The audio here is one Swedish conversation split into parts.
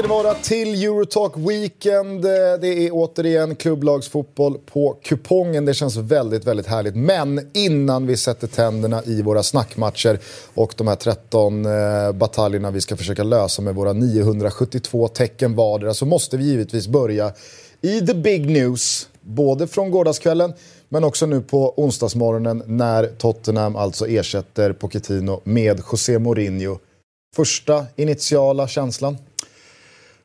ska det vara till Eurotalk Weekend. Eh, det är återigen klubblagsfotboll på kupongen. Det känns väldigt, väldigt härligt. Men innan vi sätter tänderna i våra snackmatcher och de här 13 eh, bataljerna vi ska försöka lösa med våra 972 tecken vardera så måste vi givetvis börja i the big news. Både från gårdagskvällen men också nu på onsdagsmorgonen när Tottenham alltså ersätter Pochettino med José Mourinho. Första initiala känslan?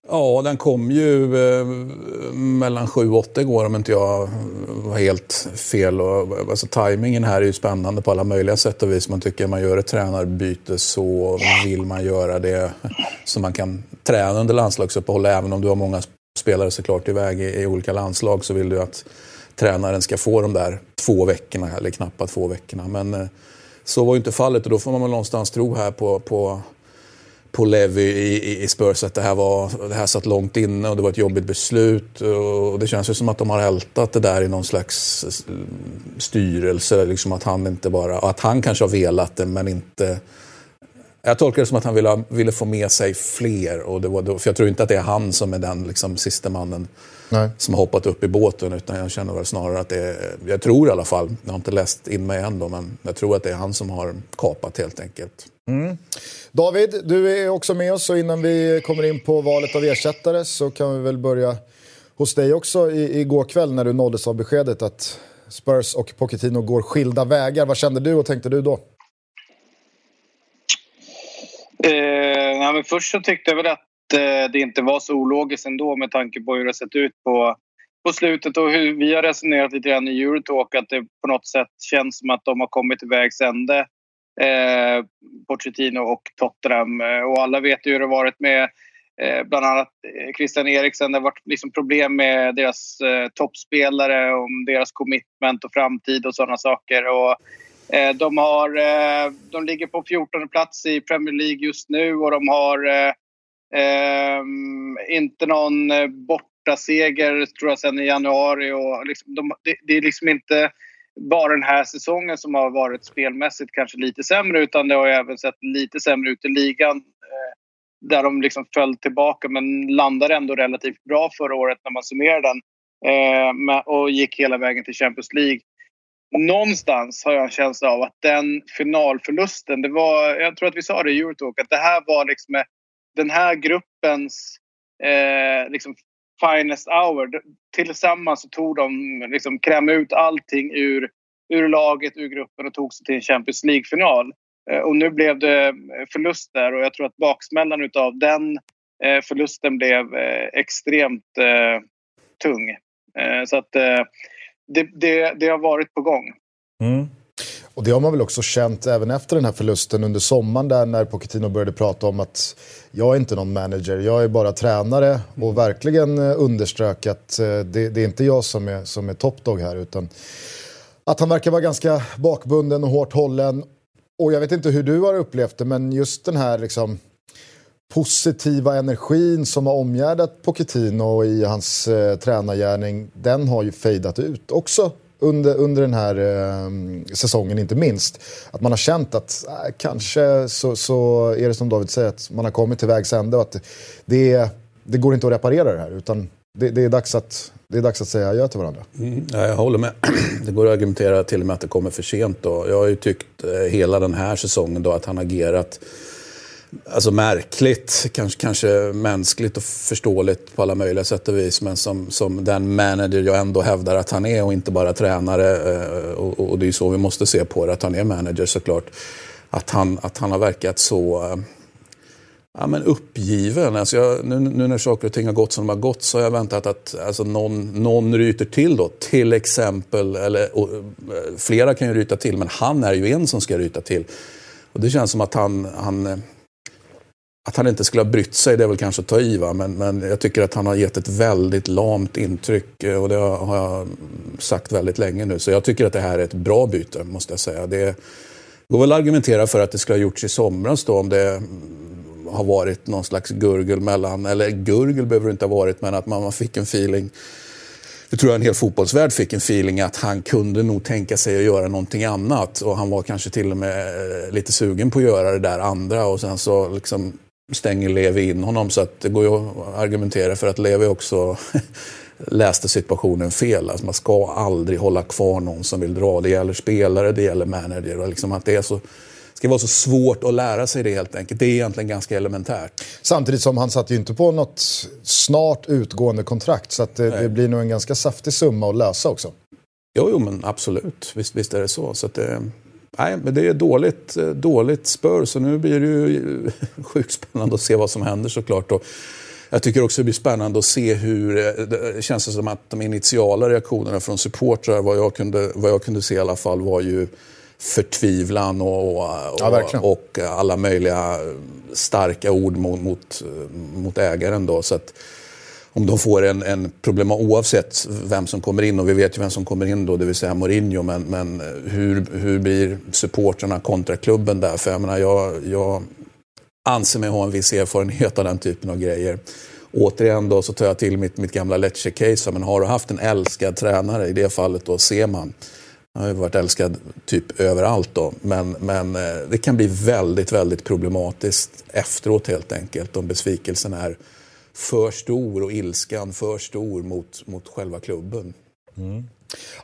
Ja, den kom ju eh, mellan 7 och 8 igår om inte jag var helt fel. Och, alltså, tajmingen här är ju spännande på alla möjliga sätt och vis. Man tycker man gör ett tränarbyte så vill man göra det så man kan träna under landslagsuppehåll. Även om du har många spelare såklart iväg i, i olika landslag så vill du att tränaren ska få de där två veckorna, eller knappt två veckorna. Men eh, så var ju inte fallet och då får man väl någonstans tro här på, på på Levi i, i Spurs att det här, var, det här satt långt inne och det var ett jobbigt beslut. Och det känns ju som att de har ältat det där i någon slags eh, styrelse. Liksom att han inte bara, att han kanske har velat det men inte jag tolkar det som att han ville, ville få med sig fler. Och det var då, för jag tror inte att det är han som är den liksom, sista mannen Nej. som har hoppat upp i båten. Utan jag känner väl snarare att det är, jag tror i alla fall, jag har inte läst in mig än då, men jag tror att det är han som har kapat helt enkelt. Mm. David, du är också med oss och innan vi kommer in på valet av ersättare så kan vi väl börja hos dig också i, igår kväll när du nåddes av beskedet att Spurs och Pochettino går skilda vägar. Vad kände du och tänkte du då? Eh, ja, men först så tyckte jag väl att eh, det inte var så ologiskt ändå med tanke på hur det sett ut på, på slutet och hur vi har resonerat lite grann i Eurotalk att det på något sätt känns som att de har kommit till vägs ände. Eh, Pochettino och Tottenham. Eh, och alla vet ju hur det varit med eh, bland annat eh, Christian Eriksen. Det har varit liksom problem med deras eh, toppspelare, om deras commitment och framtid och sådana saker. Och Eh, de, har, eh, de ligger på 14 plats i Premier League just nu och de har eh, ehm, inte någon eh, bortaseger tror jag sen i januari. Och liksom de, det, det, är liksom inte bara den här säsongen som har varit spelmässigt kanske lite sämre utan det har även sett lite sämre ut i ligan. Eh, där de liksom föll tillbaka men landade ändå relativt bra förra året när man summerar den. och gick hela vägen till Champions League någonstans har jag en känsla av att den finalförlusten, det var, jag tror att vi sa det i Eurotalk, att det här var liksom den här gruppens eh, liksom finest hour. Tillsammans så tog de, liksom kräm ut allting ur, ur laget, ur gruppen och tog sig till en Champions League-final. Eh, och nu blev det eh, förlust där och jag tror att baksmällan utav den eh, förlusten blev eh, extremt eh, tung. Eh, så att eh, det, det, det har varit på gång. Mm. Och det har man väl också känt även efter den här förlusten under sommaren där när Pochettino började prata om att jag är inte någon manager, jag är bara tränare och verkligen eh, underströk att eh, det, det är inte jag som är, som är topdog här utan att han verkar vara ganska bakbunden och hårt hållen. Och jag vet inte hur du har upplevt det men just den här liksom positiva energin som har omgärdat Pochettino i hans eh, tränargärning, den har ju fejdat ut också under, under den här eh, säsongen inte minst. Att man har känt att eh, kanske så, så är det som David säger, att man har kommit till vägs ände och att det, det går inte att reparera det här utan det, det, är, dags att, det är dags att säga adjö till varandra. Mm, jag håller med. Det går att argumentera till och med att det kommer för sent. Då. Jag har ju tyckt eh, hela den här säsongen då att han agerat alltså märkligt, kanske, kanske mänskligt och förståeligt på alla möjliga sätt och vis. Men som, som den manager jag ändå hävdar att han är och inte bara tränare. Eh, och, och det är ju så vi måste se på det, att han är manager såklart. Att han, att han har verkat så eh, ja, men uppgiven. Alltså jag, nu, nu, när saker och ting har gått som de har gått så har jag väntat att alltså någon, någon ryter till då. Till exempel, eller och, eh, flera kan ju ryta till, men han är ju en som ska ryta till. Och det känns som att han, han att han inte skulle ha brytt sig, det är väl kanske att ta i, va? Men, men jag tycker att han har gett ett väldigt lamt intryck eh, och det har jag sagt väldigt länge nu. Så jag tycker att det här är ett bra byte, måste jag säga. Det går väl att argumentera för att det skulle ha gjorts i somras då, om det har varit någon slags gurgel mellan, eller gurgel behöver det inte ha varit, men att man fick en feeling det tror jag en hel fotbollsvärld fick en feeling att han kunde nog tänka sig att göra någonting annat. Och han var kanske till och med eh, lite sugen på att göra det där andra. Och sen så liksom stänger Levi in honom. Så att det går ju att argumentera för att Levi också läste situationen fel. Alltså man ska aldrig hålla kvar någon som vill dra. Det gäller spelare, det gäller manager. Och liksom att det är så ska vara så svårt att lära sig det helt enkelt. Det är egentligen ganska elementärt. Samtidigt som han satt ju inte på något snart utgående kontrakt så att det, det blir nog en ganska saftig summa att lösa också. Jo, jo men absolut. Visst, visst är det så. så att det, nej, men det är dåligt, dåligt spör så nu blir det ju sjukt spännande att se vad som händer såklart. Och jag tycker också det blir spännande att se hur... Det känns som att de initiala reaktionerna från supportrar, vad jag kunde, vad jag kunde se i alla fall, var ju förtvivlan och, och, ja, och, alla möjliga starka ord mot, mot, mot ägaren. Då. Så att om de får en, en problem, oavsett vem som kommer in, och vi vet ju vem som kommer in då, det vill säga Mourinho, men, men hur, hur blir supporterna kontra klubben där? För jag menar, jag, jag anser mig ha en viss erfarenhet av den typen av grejer. Återigen då så tar jag till mitt, mitt gamla Lecce-case. Men har du haft en älskad tränare, i det fallet då Seman, han har ju varit älskad typ överallt då. Men, men eh, det kan bli väldigt, väldigt problematiskt efteråt helt enkelt. Om besvikelsen är för stor och ilskan för stor mot, mot själva klubben. Mm.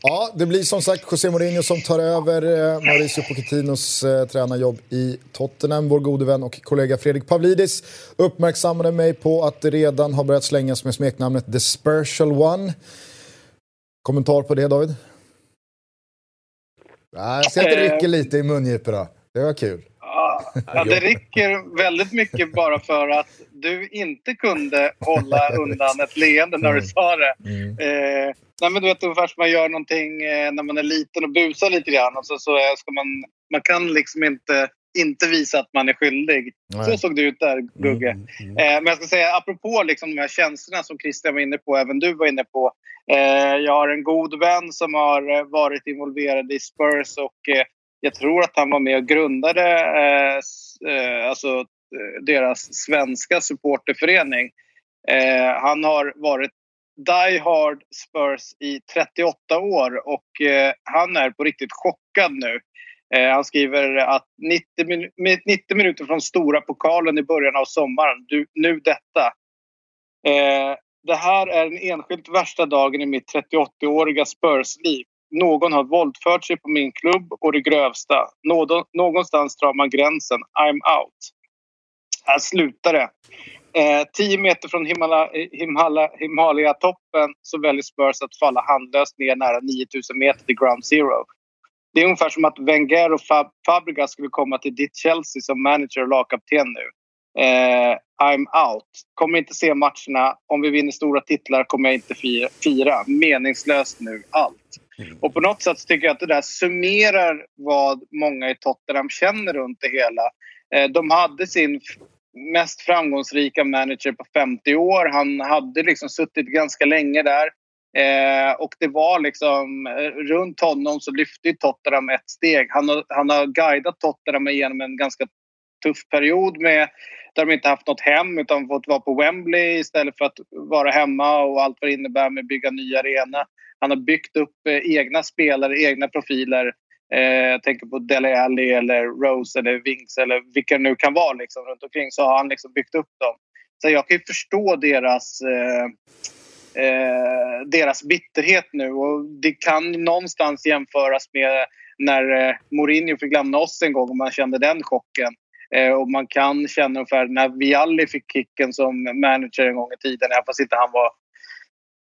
Ja, det blir som sagt José Mourinho som tar över eh, Mauricio Pochettinos eh, tränarjobb i Tottenham. Vår gode vän och kollega Fredrik Pavlidis uppmärksammade mig på att det redan har börjat slängas med smeknamnet The Spiritual One. Kommentar på det David? jag ser att det rycker lite i mungiporna. Det var kul. Ja, det rycker väldigt mycket bara för att du inte kunde hålla undan ett leende när du mm. sa det. Mm. Eh, nej, men du vet ungefär som man gör någonting eh, när man är liten och busar lite grann. Och så, så ska man, man kan liksom inte, inte visa att man är skyldig. Nej. Så såg det ut där, Gugge. Mm, mm. Eh, men jag ska säga, apropå liksom de här känslorna som Christian var inne på, även du var inne på. Eh, jag har en god vän som har eh, varit involverad i Spurs och eh, jag tror att han var med och grundade eh, eh alltså, eh, deras svenska supporterförening. Eh, han har varit Die Hard Spurs i 38 år och eh, han är på riktigt chockad nu. Eh, han skriver att 90, min 90 minuter från stora pokalen i början av sommaren, du, nu detta. Eh, det här är den enskilt värsta dagen i mitt 38-åriga Spurs-liv någon har våldfört sig på min klubb och det grövsta. Någonstans drar man gränsen. I'm out. Här slutar det. Eh, tio meter från eh, Himalaya-toppen så väljer Spurs att falla handlöst ner nära 9000 meter till ground zero. Det är ungefär som att Wenger och Fab Fabregas skulle komma till ditt Chelsea som manager och lagkapten nu. Eh, I'm out. Kommer inte se matcherna. Om vi vinner stora titlar kommer jag inte fira. Meningslöst nu. Allt. Och på något sätt tycker jag att det där summerar vad många i Tottenham känner runt det hela. Eh, de hade sin mest framgångsrika manager på 50 år. Han hade liksom suttit ganska länge där. Eh, och det var liksom, eh, runt honom så lyfte Tottenham ett steg. Han har, han har guidat Tottenham genom en ganska tuff period med, där de inte haft något hem utan fått vara på Wembley istället för att vara hemma och allt vad det innebär med att bygga ny arena. Han har byggt upp eh, egna spelare, egna profiler. Eh, jag tänker på Dele Alli eller Rose eller Wings eller vilka det nu kan vara liksom, runt omkring. Så har han liksom byggt upp dem. Så jag kan ju förstå deras, eh, eh, deras bitterhet nu. Och det kan någonstans jämföras med när eh, Mourinho fick lämna oss en gång och man kände den chocken. Eh, och man kan känna ungefär när Vialli fick kicken som manager en gång i tiden, även fast inte han var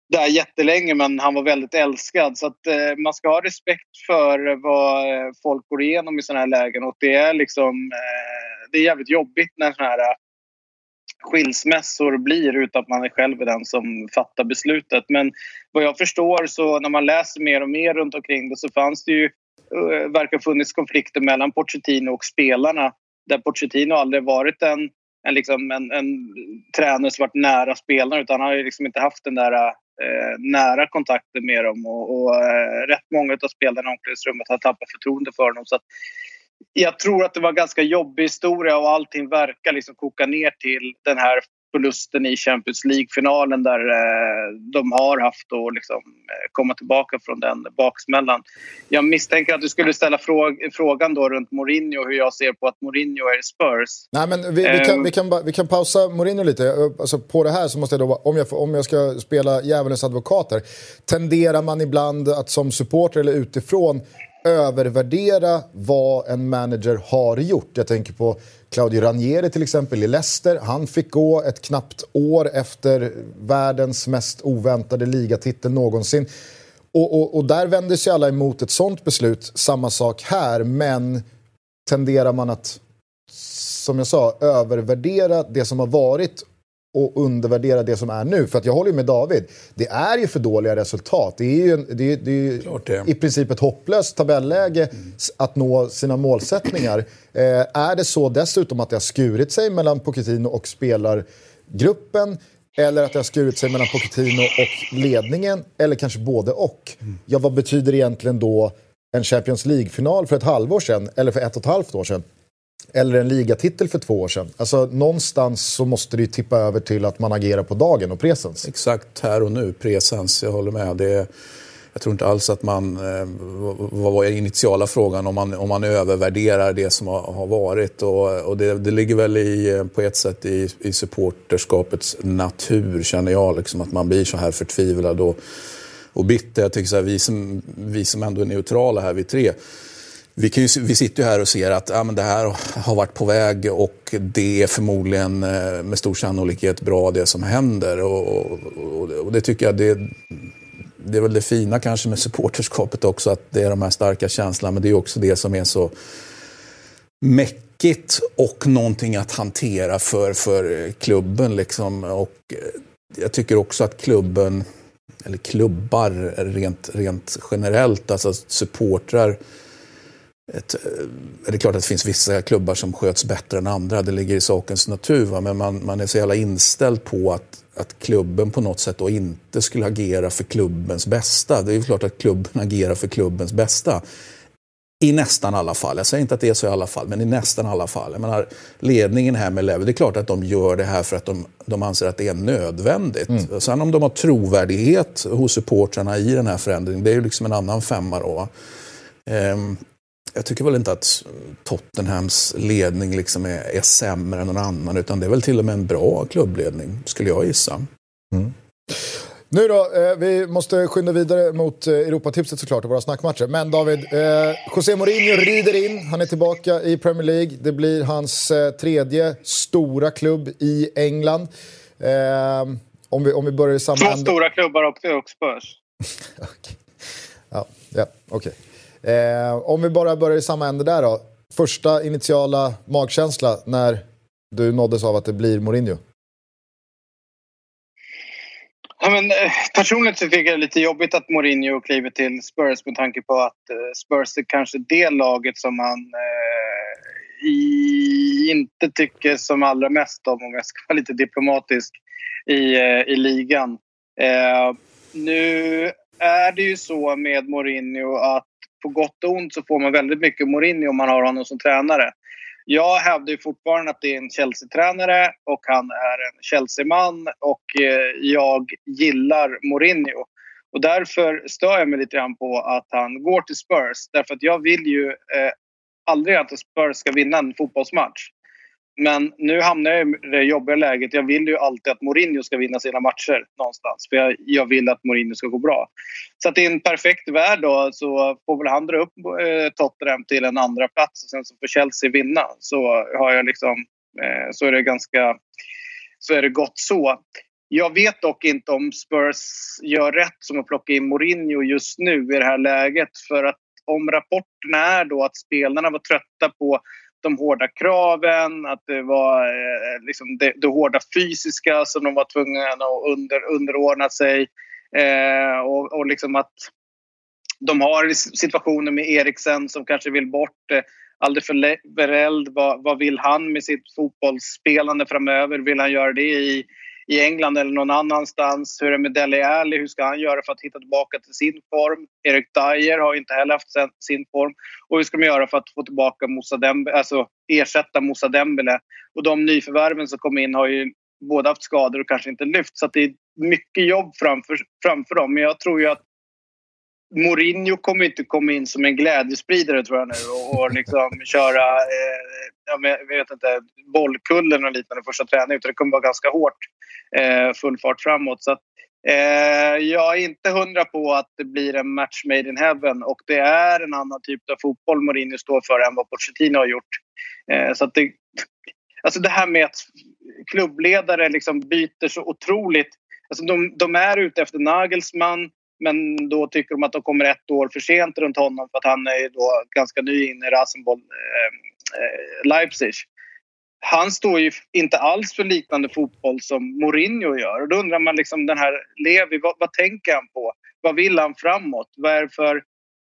där jättelänge men han var väldigt älskad. Så att, eh, man ska ha respekt för vad eh, folk går igenom i sådana här lägen. Och det är liksom eh, det är jävligt jobbigt när sådana här eh, skilsmässor blir utan att man är själv den som fattar beslutet. Men vad jag förstår så när man läser mer och mer runt omkring det så fanns det ju verkar verkar funnits konflikter mellan Pochettino och spelarna där Pochettino aldrig varit en en, liksom en, en tränare som varit nära spelarna utan han har ju liksom inte haft den där eh, nära kontakten med dem och, och eh, rätt många av spelarna i omklädningsrummet har tappat förtroende för honom. Så att jag tror att det var en ganska jobbig historia och allting verkar liksom koka ner till den här förlusten i Champions League-finalen där eh, de har haft att liksom, eh, komma tillbaka från den baksmällan. Jag misstänker att du skulle ställa fråg frågan då runt Mourinho hur jag ser på att Mourinho är Spurs. Nej, men vi, vi, kan, vi, kan, vi kan pausa Mourinho lite. Alltså, på det här så måste jag då, om jag, om jag ska spela djävulens advokat här, tenderar man ibland att som supporter eller utifrån övervärdera vad en manager har gjort. Jag tänker på Claudio Ranieri till exempel i Leicester. Han fick gå ett knappt år efter världens mest oväntade ligatitel någonsin. Och, och, och där vänder sig alla emot ett sånt beslut. Samma sak här, men tenderar man att, som jag sa, övervärdera det som har varit och undervärdera det som är nu. För att jag håller med David, det är ju för dåliga resultat. Det är ju, det är, det är det. i princip ett hopplöst tabelläge mm. att nå sina målsättningar. Eh, är det så dessutom att det har skurit sig mellan Pochettino och spelargruppen eller att det har skurit sig mellan Pochettino och ledningen, eller kanske både och. Mm. Ja, vad betyder egentligen då en Champions League-final för ett halvår sedan, eller för ett och ett halvt år sedan? Eller en ligatitel för två år sedan. Alltså, någonstans så måste det ju tippa över till att man agerar på dagen och presens. Exakt, här och nu, presens. Jag håller med. Det jag tror inte alls att man, eh, vad var initiala frågan, om man, om man övervärderar det som har, har varit. Och, och det, det, ligger väl i, eh, på ett sätt i, i supporterskapets natur, känner jag, liksom, att man blir så här förtvivlad och, och bitter. Jag tycker så här, vi, som, vi som ändå är neutrala här, vi tre, vi, kan ju, vi sitter ju här och ser att ja, men det här har varit på väg och det är förmodligen eh, med stor sannolikhet bra det som händer. Och, och, och det tycker jag det, det är väl det fina kanske med supporterskapet också, att det är de här starka känslorna. Men det är också det som är så mäckigt och någonting att hantera för, för klubben. Liksom. Och eh, jag tycker också att klubben, eller klubbar rent, rent generellt, alltså supportrar ett, eh, det är klart att det finns vissa klubbar som sköts bättre än andra, det ligger i sakens natur. Va? Men man, man är så jävla inställd på att, att klubben på något sätt då inte skulle agera för klubbens bästa. Det är klart att klubben agerar för klubbens bästa. I nästan alla fall. Jag säger inte att det är så i alla fall, men i nästan alla fall. Jag menar, ledningen här med Lever, det är klart att de gör det här för att de, de anser att det är nödvändigt. Mm. Sen om de har trovärdighet hos supportrarna i den här förändringen, det är ju liksom en annan femma då. Um, jag tycker väl inte att Tottenhams ledning liksom är, är sämre än någon annan, utan det är väl till och med en bra klubbledning, skulle jag gissa. Mm. Nu då, eh, vi måste skynda vidare mot eh, Europatipset såklart och våra snackmatcher. Men David, eh, José Mourinho rider in, han är tillbaka i Premier League. Det blir hans eh, tredje stora klubb i England. Eh, om, vi, om vi börjar i samma Två stora klubbar och, och Spurs. okay. Ja, ja okej. Okay. Eh, om vi bara börjar i samma ände där då. Första initiala magkänsla när du nåddes av att det blir Mourinho? Ja, men, eh, personligt personligen så tycker jag det är lite jobbigt att Mourinho kliver till Spurs med tanke på att eh, Spurs är kanske det laget som han eh, i, inte tycker som allra mest om, om jag ska vara lite diplomatisk, i, eh, i ligan. Eh, nu är det ju så med Mourinho att på gott och ont så får man väldigt mycket Mourinho om man har honom som tränare. Jag hävdar ju fortfarande att det är en Chelsea-tränare och han är en Chelsea-man och eh, jag gillar Mourinho. Och därför stör jag mig lite grann på att han går till Spurs. Därför att jag vill ju eh, aldrig att Spurs ska vinna en fotbollsmatch. Men nu hamnar jag i det jobbiga läget. Jag vill ju alltid att Mourinho ska vinna sina matcher någonstans. För jag, jag vill att Mourinho ska gå bra. Så att i en perfekt värld då så får väl han dra upp eh, Tottenham till en andra plats och sen så får Chelsea vinna. Så har jag liksom... Eh, så är det ganska... Så är det gott så. Jag vet dock inte om Spurs gör rätt som att plocka in Mourinho just nu i det här läget. För att om rapporterna är då att spelarna var trötta på de hårda kraven, att det var eh, liksom det, det, hårda fysiska som de var tvungna att under, underordna sig. Eh, och, och liksom att de har situationer med Eriksen som kanske vill bort. Eh, Alderfereld, vad, vad vill han med sitt fotbollsspelande framöver? Vill han göra det i i England eller någon annanstans. Hur är det med Dele Alli? Hur ska han göra för att hitta tillbaka till sin form? Erik Dyer har inte heller haft sin form. Och hur ska man göra för att få tillbaka Moussa Dembele, alltså ersätta Moussa Dembele? Och de nyförvärven som kom in har ju båda haft skador och kanske inte lyft. Så det är mycket jobb framför, framför dem. Men jag tror ju att Mourinho kommer inte komma in som en glädjespridare tror jag nu och, och liksom köra eh, jag vet inte, bollkullen och liknande första träningen. Utan det kommer vara ganska hårt eh, full fart framåt. Så att, eh, jag är inte hundra på att det blir en match made in heaven och det är en annan typ av fotboll Mourinho står för än vad Pochettino har gjort. Eh, så att det, alltså det här med att klubbledare liksom byter så otroligt. Alltså de, de är ute efter Nagelsmann men då tycker de att de kommer ett år för sent runt honom för att han är då ganska ny in i Rasenboll eh, eh, Leipzig. Han står ju inte alls för liknande fotboll som Mourinho gör. Och då undrar man liksom den här Levi, vad, vad tänker han på? Vad vill han framåt? Vad är, det för,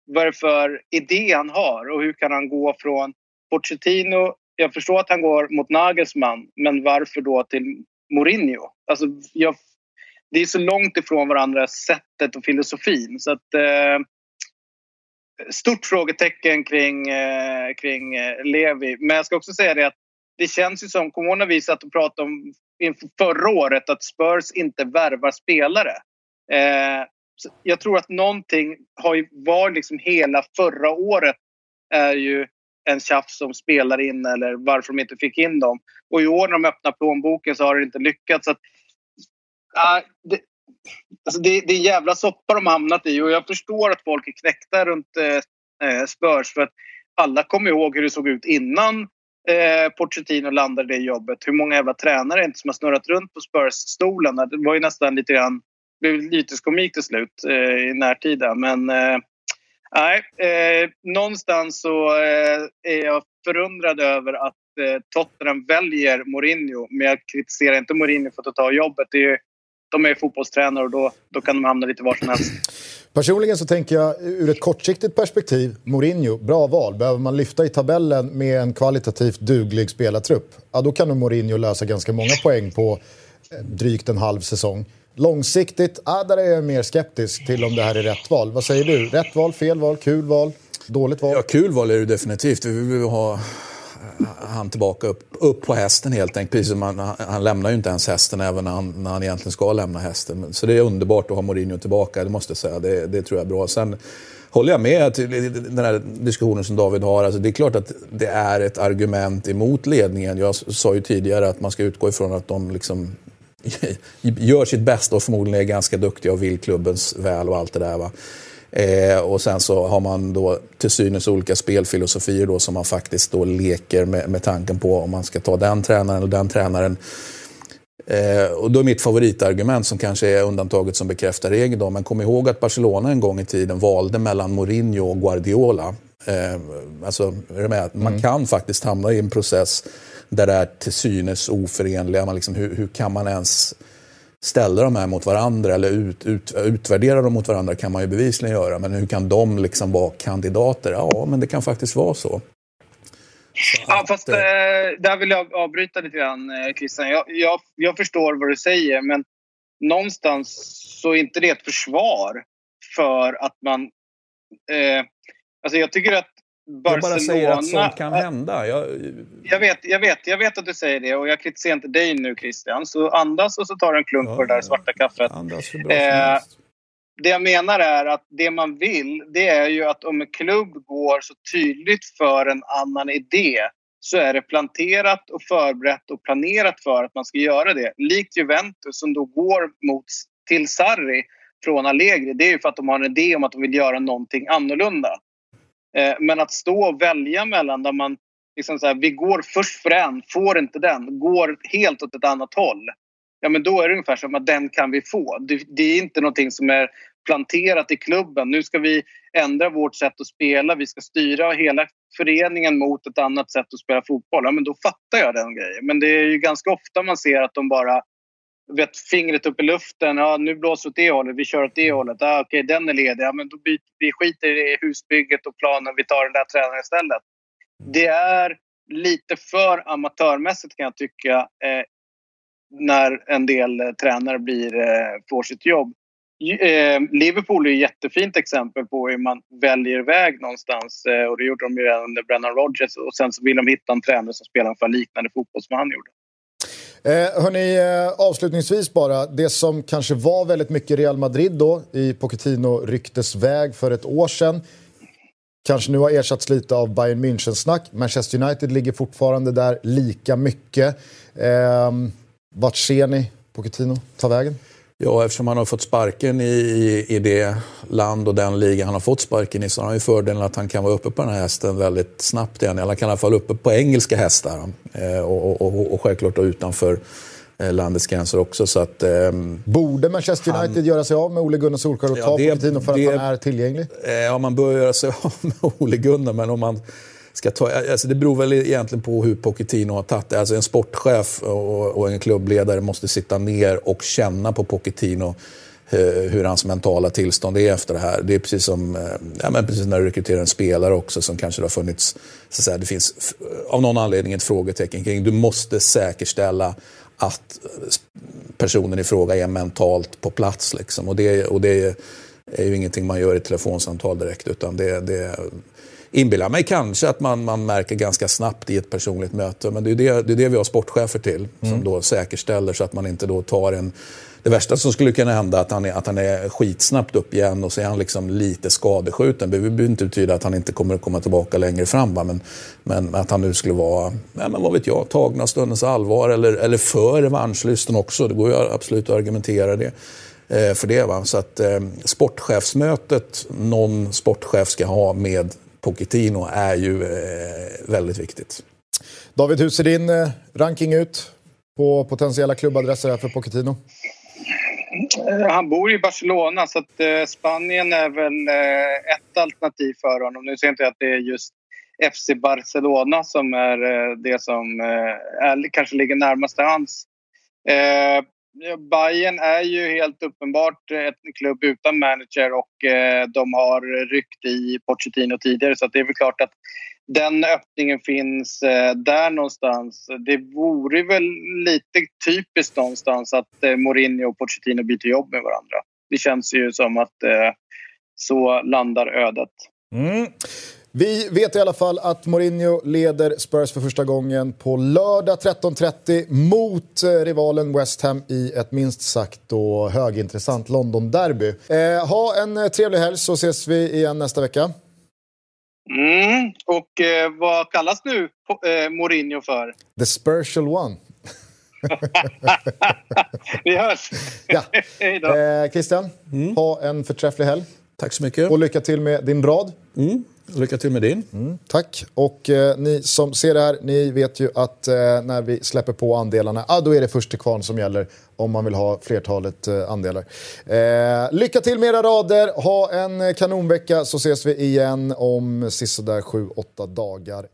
vad är det för idé han har? Och hur kan han gå från Pochettino? Jag förstår att han går mot Nagelsmann, men varför då till Mourinho? Alltså, jag det är så långt ifrån varandra, sättet och filosofin. Så att, eh, stort frågetecken kring, eh, kring eh, Levi. Men jag ska också säga det att det känns ju som, kommer när vi satt och pratade om inför förra året att Spurs inte värvar spelare. Eh, jag tror att någonting har ju, var liksom hela förra året är ju en tjafs som spelar in eller varför de inte fick in dem. Och i år när de öppnar plånboken så har det inte lyckats. Så att det, alltså det, det är jävla soppa de har hamnat i och jag förstår att folk är knäckta runt eh, eh, Spurs för att alla kommer ihåg hur det såg ut innan eh, Pochettino landade i det jobbet. Hur många jävla tränare inte som har snurrat runt på Spurs-stolen. Det var ju nästan lite grann blev lite komik till slut eh, i närtid. Men eh, nej, eh, någonstans så eh, är jag förundrad över att eh, Tottenham väljer Mourinho. Men jag kritiserar inte Mourinho för att ta jobbet. Det är de är fotbollstränare och då, då kan de hamna lite var som helst. Personligen så tänker jag ur ett kortsiktigt perspektiv, Mourinho, bra val. Behöver man lyfta i tabellen med en kvalitativt duglig spelartrupp, ja då kan nog Mourinho lösa ganska många poäng på eh, drygt en halv säsong. Långsiktigt, ja, där är jag mer skeptisk till om det här är rätt val. Vad säger du? Rätt val, fel val, kul val, dåligt val? Ja, kul val är det definitivt. Vi vill ha han tillbaka upp, upp på hästen helt enkelt. Precis som han, han lämnar ju inte ens hästen även när han, när han egentligen ska lämna hästen. Så det är underbart att ha Mourinho tillbaka, det måste jag säga. Det, det tror jag är bra. Sen håller jag med den här diskussionen som David har. Alltså det är klart att det är ett argument emot ledningen. Jag sa ju tidigare att man ska utgå ifrån att de liksom gör sitt bästa och förmodligen är ganska duktiga och vill klubbens väl och allt det där. Va? Eh, och sen så har man då till synes olika spelfilosofier då som man faktiskt då leker med, med tanken på om man ska ta den tränaren eller den tränaren. Eh, och då är mitt favoritargument, som kanske är undantaget som bekräftar regeln, då, men kom ihåg att Barcelona en gång i tiden valde mellan Mourinho och Guardiola. Eh, alltså, är med? Man mm. kan faktiskt hamna i en process där det är till synes oförenliga. Man liksom, hur, hur kan man ens ställa de här mot varandra eller ut, ut, utvärdera dem mot varandra kan man ju bevisligen göra. Men hur kan de liksom vara kandidater? Ja, men det kan faktiskt vara så. så ja, fast äh, där vill jag avbryta lite grann, eh, Christian. Jag, jag, jag förstår vad du säger, men någonstans så är inte det ett försvar för att man... Eh, alltså jag tycker att Barcelona... Jag bara säger att sånt kan hända. Jag... Jag, vet, jag, vet, jag vet att du säger det och jag kritiserar inte dig nu Christian. Så andas och så tar du en klunk ja, på det där svarta kaffet. Andas eh, det jag menar är att det man vill, det är ju att om en klubb går så tydligt för en annan idé så är det planterat och förberett och planerat för att man ska göra det. Likt Juventus som då går mot, till Sarri från Allegri. Det är ju för att de har en idé om att de vill göra någonting annorlunda. Eh, men att stå och välja mellan där man liksom så här, vi går först för en, får inte den, går helt åt ett annat håll. Ja, men då är det ungefär som att den kan vi få. Det, det är inte någonting som är planterat i klubben. Nu ska vi ändra vårt sätt att spela. Vi ska styra hela föreningen mot ett annat sätt att spela fotboll. Ja, men då fattar jag den grejen. Men det är ju ganska ofta man ser att de bara vet, fingret upp i luften. Ja, nu blåser åt det hållet, vi kör åt det hållet. Ja, okej, den är ledig. Ja, men då byter vi skiter i husbygget och planen. Vi tar den där tränaren istället. Det är lite för amatörmässigt kan jag tycka eh, när en del eh, tränare blir, eh, får sitt jobb. Eh, Liverpool är ett jättefint exempel på hur man väljer väg någonstans. Eh, och det gjorde de ju redan under Brennan Rodgers. Och sen så vill de hitta en tränare som spelar ungefär liknande fotboll som han gjorde. Eh, hörni, eh, avslutningsvis bara, det som kanske var väldigt mycket Real Madrid då i Pochettino-ryktesväg för ett år sedan kanske nu har ersatts lite av Bayern München-snack. Manchester United ligger fortfarande där lika mycket. Eh, vart ser ni Pochettino ta vägen? Ja, eftersom han har fått sparken i, i det land och den liga han har fått sparken i så har han ju fördelen att han kan vara uppe på den här hästen väldigt snabbt igen. Eller kan i alla fall uppe på engelska hästar. Eh, och, och, och, självklart då utanför eh, landets gränser också. Så att, eh, Borde Manchester United han, göra sig av med Ole Gunnar Solskjaer och ja, ta Pochettino för det, att han är tillgänglig? Eh, ja, man bör göra sig av med Ole Gunnar, men om man ska ta... Eh, alltså det beror väl egentligen på hur Pochettino har tagit det. Alltså en sportchef och, och en klubbledare måste sitta ner och känna på Pochettino eh, hur hans mentala tillstånd är efter det här. Det är precis som eh, ja, men precis när du rekryterar en spelare också som kanske det har funnits, så att säga, det finns av någon anledning ett frågetecken kring. Du måste säkerställa att personen i fråga är mentalt på plats. Liksom. Och, det, och det är ju ingenting man gör i telefonsamtal direkt utan det, det inbillar mig kanske att man, man märker ganska snabbt i ett personligt möte. Men det är det, det, är det vi har sportchefer till, mm. som då säkerställer så att man inte då tar en... Det värsta som skulle kunna hända är att han är, att han är skitsnabbt upp igen och så är han liksom lite skadeskjuten. Det behöver inte betyda att han inte kommer att komma tillbaka längre fram. Va? Men, men att han nu skulle vara, ja, men vad vet jag, tagna stundens allvar eller, eller för revanschlysten också. Det går ju absolut att argumentera det eh, för det. Va? Så att eh, sportchefsmötet någon sportchef ska ha med Pochettino är ju eh, väldigt viktigt. David, hur ser din eh, ranking ut på potentiella klubbadresser för Pochettino? Eh, han bor i Barcelona så att eh, Spanien är väl eh, ett alternativ för honom. Nu ser jag inte att det är just FC Barcelona som är eh, det som är, kanske ligger närmast till hans. Bayern är ju helt uppenbart en klubb utan manager och eh, de har ryckt i Pochettino tidigare så det är väl klart att den öppningen finns eh, där någonstans. Det vore väl lite typiskt någonstans att eh, Mourinho och Pochettino byter jobb med varandra. Det känns ju som att så landar ödet. Mm. Vi vet i alla fall att Mourinho leder Spurs för första gången på lördag 13.30 mot eh, rivalen West Ham i ett minst sagt då högintressant London-derby. Eh, ha en eh, trevlig helg så ses vi igen nästa vecka. Mm, och eh, vad kallas nu eh, Mourinho för? The Spursual One. vi hörs! ja. Eh, Christian, mm. ha en förträfflig helg. Tack så mycket. Och lycka till med din rad. Mm. Lycka till med din. Mm, tack. Och eh, ni som ser det här, ni vet ju att eh, när vi släpper på andelarna, ah, då är det först till kvarn som gäller om man vill ha flertalet eh, andelar. Eh, lycka till med era rader, ha en kanonvecka så ses vi igen om sisådär 7-8 dagar.